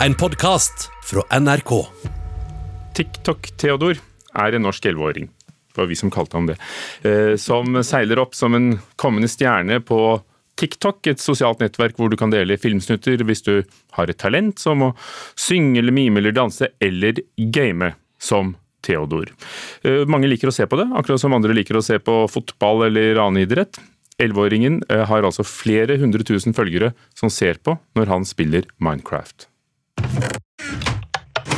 En podkast fra NRK. TikTok-Theodor er en norsk elleveåring, var vi som kalte ham det, eh, som seiler opp som en kommende stjerne på TikTok, et sosialt nettverk hvor du kan dele filmsnutter hvis du har et talent som å synge eller mime eller danse, eller game, som Theodor. Eh, mange liker å se på det, akkurat som andre liker å se på fotball eller annen idrett. Elleveåringen eh, har altså flere hundre tusen følgere som ser på når han spiller Minecraft.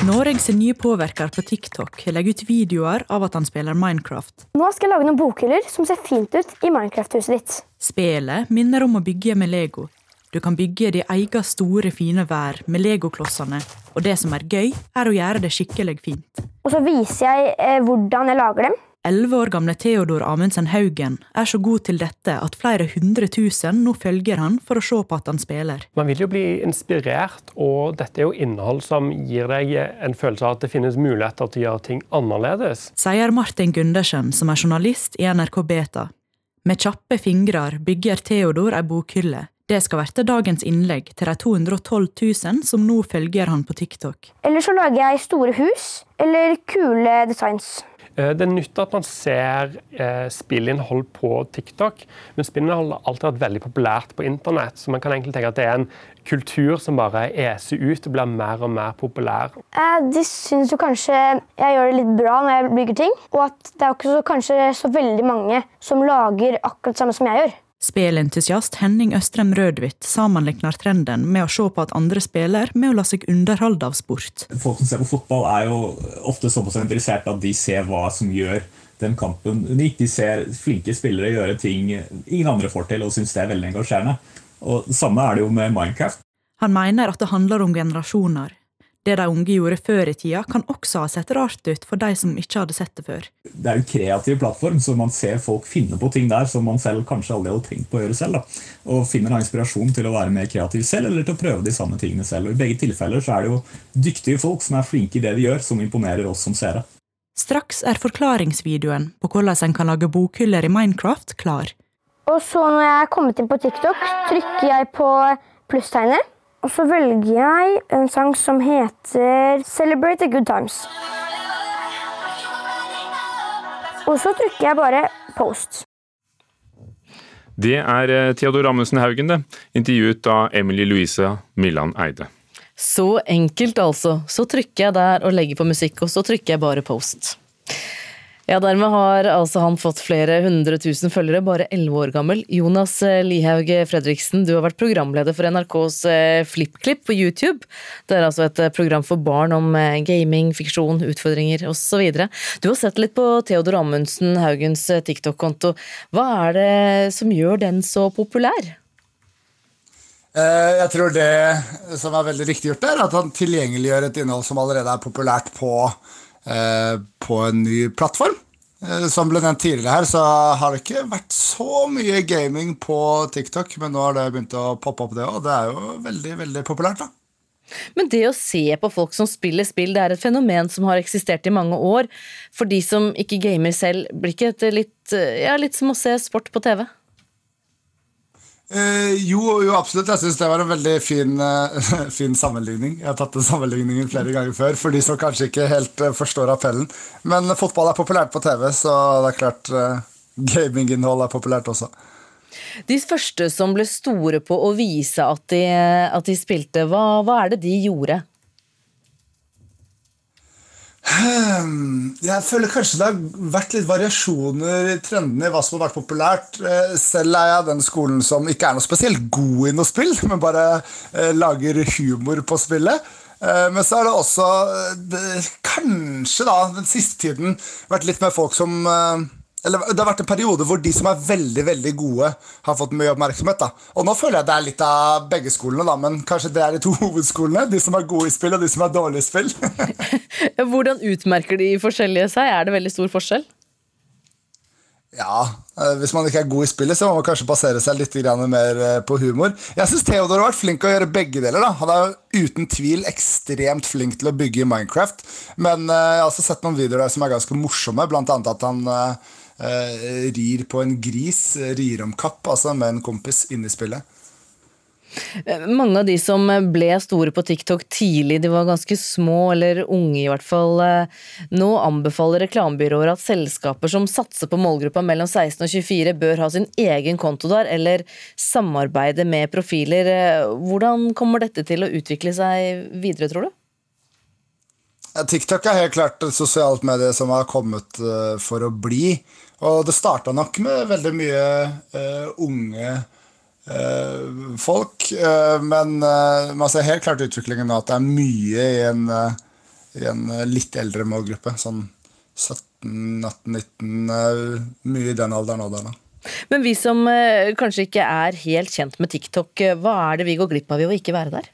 Noreg sin nye påvirker på TikTok legger ut videoer av at han spiller Minecraft. Nå skal jeg lage noen bokhyller som ser fint ut i Minecraft-huset ditt. Spelet minner om å bygge med Lego. Du kan bygge de egen store, fine vær med legoklossene, og det som er gøy, er å gjøre det skikkelig fint. Og så viser jeg eh, hvordan jeg lager dem. Elleve år gamle Theodor Amundsen Haugen er så god til dette at flere hundre tusen nå følger han for å se på at han spiller. Man vil jo bli inspirert, og dette er jo innhold som gir deg en følelse av at det finnes muligheter til å gjøre ting annerledes. Sier Martin Gundersen, som er journalist i NRK Beta. Med kjappe fingrer bygger Theodor ei bokhylle. Det skal være dagens innlegg til de 212 000 som nå følger han på TikTok. Eller så lager jeg store hus eller kule designs. Eh, det er nytt at man ser eh, spillinnhold på TikTok, men spillinnhold har alltid vært veldig populært på internett. Så man kan egentlig tenke at det er en kultur som bare eser ut og blir mer og mer populær. Eh, de syns jo kanskje jeg gjør det litt bra når jeg bygger ting, og at det er ikke så, kanskje så veldig mange som lager akkurat det samme som jeg gjør. Spelentusiast Henning Østrem Rødhvitt sammenligner trenden med å se på at andre spiller, med å la seg underholde av sport. Folk som ser på fotball, er jo ofte såpass interessert at de ser hva som gjør den kampen unik. De ser flinke spillere gjøre ting ingen andre får til, og syns det er veldig engasjerende. Og det Samme er det jo med Minecraft. Han mener at det handler om generasjoner. Det de unge gjorde før i tida, kan også ha sett rart ut for de som ikke hadde sett det før. Det er jo en kreativ plattform, så man ser folk finne på ting der som man selv kanskje aldri hadde tenkt på å gjøre selv. Da. Og finner da inspirasjon til å være mer kreativ selv, eller til å prøve de samme tingene selv. Og I begge tilfeller så er det jo dyktige folk som er flinke i det de gjør, som imponerer oss som seere. Straks er forklaringsvideoen på hvordan en kan lage bokhyller i Minecraft klar. Og så når jeg er kommet inn på TikTok, trykker jeg på plusstegnet. Og så velger jeg en sang som heter 'Celebrate the Good Times'. Og så trykker jeg bare 'post'. Det er eh, Theodor Amundsen Haugen, det. Intervjuet av Emily Louise Milland Eide. Så enkelt, altså. Så trykker jeg der og legger på musikk, og så trykker jeg bare post. Ja, Dermed har altså han fått flere hundre tusen følgere, bare elleve år gammel. Jonas eh, Lihaug Fredriksen, du har vært programleder for NRKs eh, FlippKlipp på YouTube. Det er altså et eh, program for barn om gaming, fiksjon, utfordringer osv. Du har sett litt på Theodor Amundsen Haugens TikTok-konto. Hva er det som gjør den så populær? Jeg tror det som er veldig riktig gjort, er at han tilgjengeliggjør et innhold som allerede er populært på på en ny plattform. Eh, som ble nevnt tidligere her, så har det ikke vært så mye gaming på TikTok, men nå har det begynt å poppe opp, det òg. Det er jo veldig, veldig populært, da. Men det å se på folk som spiller spill, det er et fenomen som har eksistert i mange år. For de som ikke gamer selv, blir ikke dette litt, ja, litt som å se sport på TV? Eh, jo, jo, absolutt. Jeg syns det var en veldig fin, uh, fin, sammenligning. Jeg har tatt den sammenligningen flere ganger før for de som kanskje ikke helt uh, forstår appellen. Men fotball er populært på TV, så det er klart uh, gaminginnhold er populært også. De første som ble store på å vise at de, at de spilte, hva, hva er det de gjorde? Jeg føler kanskje det har vært litt variasjoner i trendene i hva som har vært populært. Eh, selv er jeg den skolen som ikke er noe spesielt god i noe spill, men bare eh, lager humor på spillet. Eh, men så har det også kanskje da den siste tiden vært litt mer folk som eller Det har vært en periode hvor de som er veldig veldig gode, har fått mye oppmerksomhet. da. Og Nå føler jeg det er litt av begge skolene, da, men kanskje det er de to hovedskolene. De som er gode i spill, og de som er dårlige i spill. Hvordan utmerker de forskjellige seg? Er det veldig stor forskjell? Ja, eh, Hvis man ikke er god i spillet, så må man kanskje basere seg litt mer eh, på humor. Jeg syns Theodor har vært flink til å gjøre begge deler. da. Han er uten tvil ekstremt flink til å bygge i Minecraft. Men eh, jeg har også sett noen videoer der som er ganske morsomme, blant annet at han rir på en gris, rir om kapp, altså med en kompis inne i spillet. Eh, mange av de som ble store på TikTok tidlig, de var ganske små eller unge i hvert fall. Eh, nå anbefaler reklamebyråer at selskaper som satser på målgruppa mellom 16 og 24 bør ha sin egen konto der, eller samarbeide med profiler. Eh, hvordan kommer dette til å utvikle seg videre, tror du? TikTok er helt klart et sosialt medie som har kommet for å bli. Og det starta nok med veldig mye uh, unge uh, folk. Uh, men man ser helt klart utviklingen nå at det er mye i en, i en litt eldre målgruppe. Sånn 17-18-19, mye i den alderen og der nå. Men vi som kanskje ikke er helt kjent med TikTok, hva er det vi går glipp av ved å ikke være der?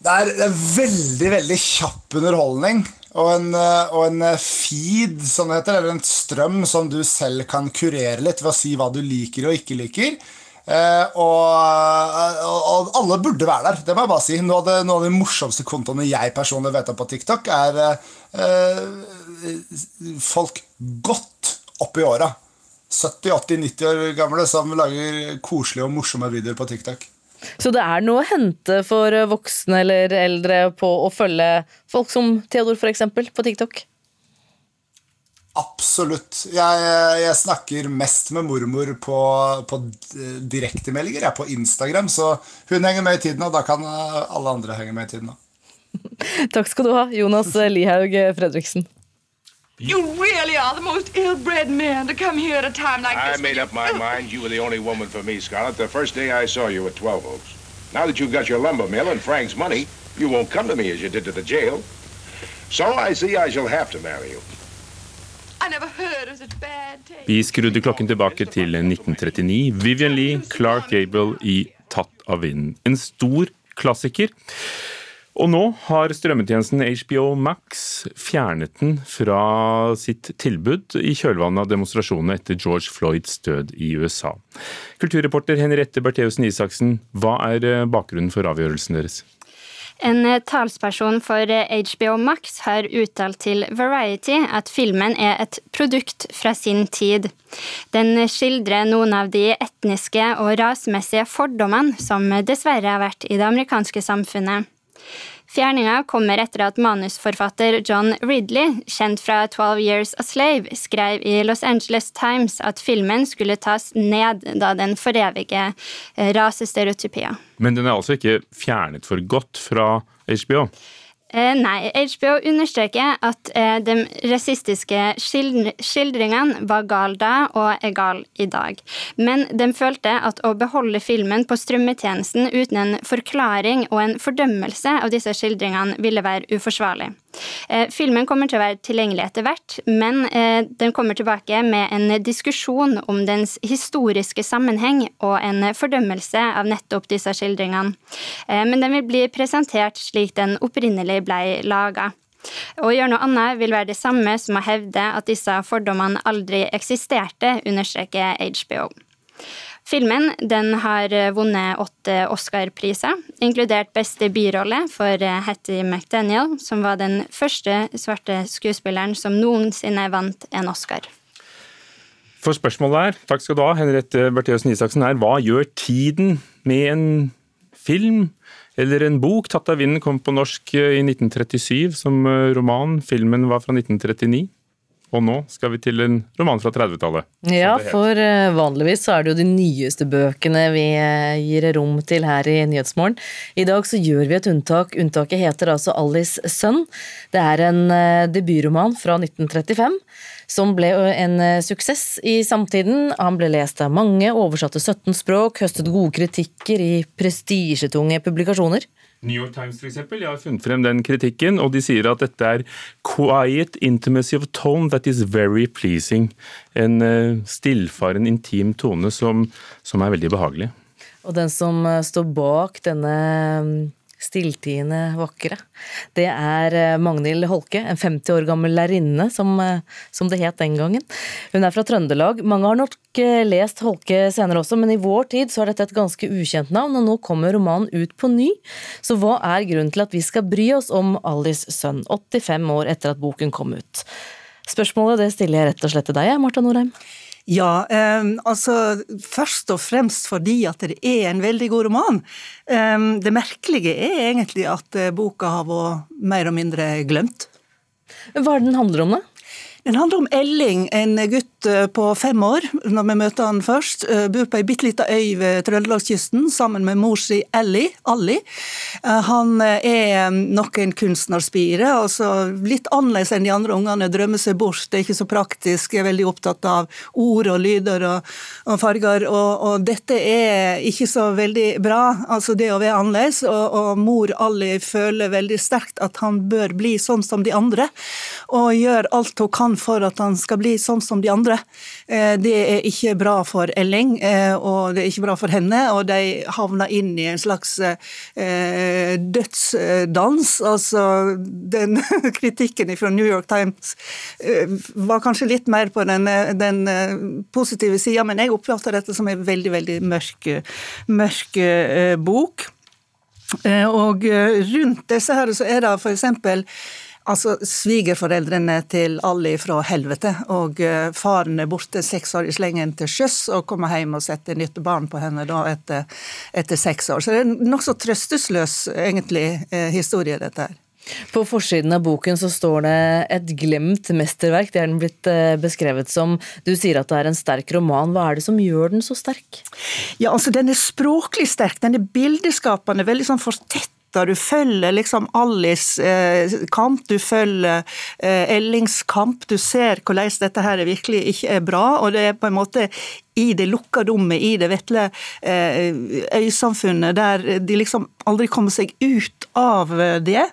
Det er, er veldig, veldig kjapp underholdning og en, eh, og en, eh, feed, som det heter, eller en strøm som du selv kan kurere litt ved å si hva du liker og ikke liker. Eh, og, og, alle burde være der, det må jeg bare si. Noe av, det, noe av de morsomste kontoene jeg personlig vet om på TikTok, er eh, folk godt opp i åra. 70-80-90 år gamle som lager koselige og morsomme videoer på TikTok. Så det er noe å hente for voksne eller eldre på å følge folk som Theodor f.eks. på TikTok? Absolutt. Jeg, jeg, snakker mest med mormor på, på direktemeldinger. Jeg på Instagram, så hun henger med i tiden, og da kan alle andre henge med i tiden. Takk skal du ha, Jonas Lihaug Fredriksen. You really are the most ill-bred man to come here at a time like I this. I made up my mind you were the only woman for me, Scarlett, the first day I saw you at 12 Oaks. Now that you've got your lumber mill and Frank's money, you won't come to me as you did to the jail. So I see I shall have to marry you. Vi skrudde klokken tilbake til 1939. Vivian Lee, Clark Gable i Tatt av vinden. En stor klassiker. Og nå har strømmetjenesten HBO Max fjernet den fra sitt tilbud i kjølvannet av demonstrasjonene etter George Floyds død i USA. Kulturreporter Henriette Bertheussen Isaksen, hva er eh, bakgrunnen for avgjørelsen deres? En eh, talsperson for HBO eh, Max har uttalt til Variety at filmen er et produkt fra sin tid. Den skildrer noen av de etniske og rasmessige fordommene som dessverre har vært i det amerikanske samfunnet. Fjerninga kommer etter at manusforfatter John Ridley, kjent fra 12 Years a Slave, skrev i Los Angeles Times at filmen skulle tas ned da den forevige rasestereotypia. Men den er altså ikke fjernet for godt fra HBO? Eh, nei, HBO understreker at eh, de rasistiske skildringene var gal da og er gal i dag. Men de følte at å beholde filmen på strømmetjenesten uten en forklaring og en fordømmelse av disse skildringene ville være uforsvarlig. Eh, filmen kommer til å være tilgjengelig etter hvert, men eh, den kommer tilbake med en diskusjon om dens historiske sammenheng og en fordømmelse av nettopp disse skildringene. Eh, men den vil bli presentert slik den opprinnelig ble laga. Å gjøre noe annet vil være det samme som å hevde at disse fordommene aldri eksisterte, understreker HBO. Filmen den har vunnet åtte Oscar-priser, inkludert beste birolle for eh, Hattie McDaniel, som var den første svarte skuespilleren som noensinne vant en Oscar. For spørsmålet er, takk skal du ha, Henriette Bertheussen Isaksen, er hva gjør tiden med en film eller en bok? 'Tatt av vinden' kom på norsk eh, i 1937 som roman. Filmen var fra 1939. Og nå skal vi til en roman fra 30-tallet. Ja, for eh, vanligvis så er det jo de nyeste bøkene vi eh, gir rom til her i Nyhetsmorgen. I dag så gjør vi et unntak. Unntaket heter altså Alice sønn. Det er en eh, debutroman fra 1935 som ble en suksess i samtiden. Han ble lest av mange, oversatte 17 språk, høstet gode kritikker i prestisjetunge publikasjoner. New York Times for eksempel, jeg har funnet frem den kritikken, og de sier at dette er 'quiet intimacy of tone that is very pleasing'. En eh, stillfaren, intim tone som, som er veldig behagelig. Og den som eh, står bak denne stilltiende vakre. Det er eh, Magnhild Holke, en 50 år gammel lærerinne, som, eh, som, det het den gangen. Hun er fra Trøndelag. Mange har nok eh, lest Holke senere også, men i vår tid så er dette et ganske ukjent navn, og nå kommer romanen ut på ny. Så hva er grunnen til at vi skal bry oss om Alice sønn, 85 år etter at boken kom ut? Spørsmålet det stiller jeg rett og slett til deg, Marta Norheim. Ja, eh, altså først og fremst fordi at det er en veldig god roman. Eh, det merkelige er egentlig at eh, boka har vært mer og mindre glemt. Hva er det den handler om, da? Den handler om Elling, en gutt eh, på fem år, når vi møter han først. Eh, bor på ei bitte lita øy ved Trøndelagskysten sammen med mor si Ellie. Alli. Eh, han er nok en kunstnerspire, altså litt annerledes enn de andre ungene. Drømmer seg bort, det er ikke så praktisk, er veldig opptatt av ord og lyder og, og farger. Og, og, dette er ikke så veldig bra, altså det å være annerledes. Og, og mor Alli føler veldig sterkt at han bør bli sånn som de andre, og gjør alt hun kan han for at han skal bli sånn som de andre. Eh, det er ikke bra for Elling, eh, og det er ikke bra for henne. Og de havner inn i en slags eh, dødsdans. Altså, den kritikken fra New York Times var kanskje litt mer på den, den positive sida, men jeg oppfatter dette som en veldig, veldig mørk, mørk bok. Og rundt disse her så er det f.eks. Altså, Svigerforeldrene til alle fra helvete, og uh, faren er borte seks år i slengen til sjøs og kommer hjem og setter nytt barn på henne da etter, etter seks år. Så det er en nokså trøstesløs egentlig uh, historie, dette her. På forsiden av boken så står det 'et glemt mesterverk'. Det er den blitt eh, beskrevet som. Du sier at det er en sterk roman. Hva er det som gjør den så sterk? Ja, altså Den er språklig sterk. Den er bildeskapende, veldig sånn fortett du følger liksom Alice eh, kamp, du følger eh, Ellings kamp. Du ser hvordan dette her virkelig ikke er bra. og det er på en måte i det lukka rommet, i det vesle eh, øysamfunnet, der de liksom aldri kommer seg ut av det.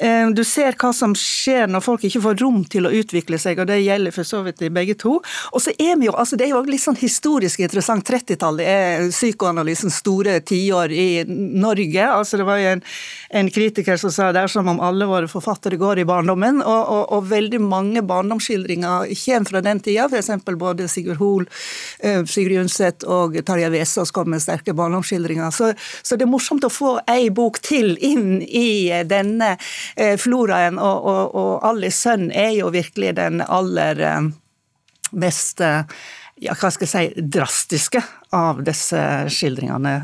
Eh, du ser hva som skjer når folk ikke får rom til å utvikle seg, og det gjelder for så vidt de begge to. Og så er vi jo, altså Det er jo litt sånn historisk interessant. 30-tallet er psykoanalysens store tiår i Norge. altså Det var jo en, en kritiker som sa det er som om alle våre forfattere går i barndommen, og, og, og veldig mange barndomsskildringer kommer fra den tida, f.eks. både Sigurd Hoel, Sigrid Undset og Tarjei Vesaas kom med sterke barndomsskildringer. Så, så, det er morsomt å få ei bok til inn i eh, denne eh, floraen, og, og, og Alice sønn er jo virkelig den aller mest ja, hva skal jeg si, drastiske av disse skildringene.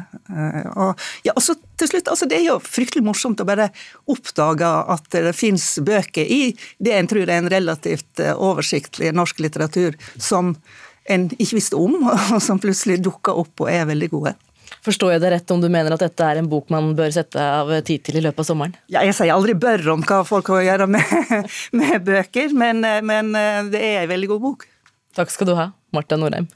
Og, ja, og så til slutt, altså Det er jo fryktelig morsomt å bare oppdage at det fins bøker i det en tror er en relativt oversiktlig norsk litteratur, som en ikke visste om, og som plutselig dukker opp og er veldig gode. Forstår jeg det rett om du mener at dette er en bok man bør sette av tid til i løpet av sommeren? Ja, jeg sier aldri bør om hva folk har å gjøre med, med bøker, men, men, det er en veldig god bok. Takk skal du ha, Marta Norheim.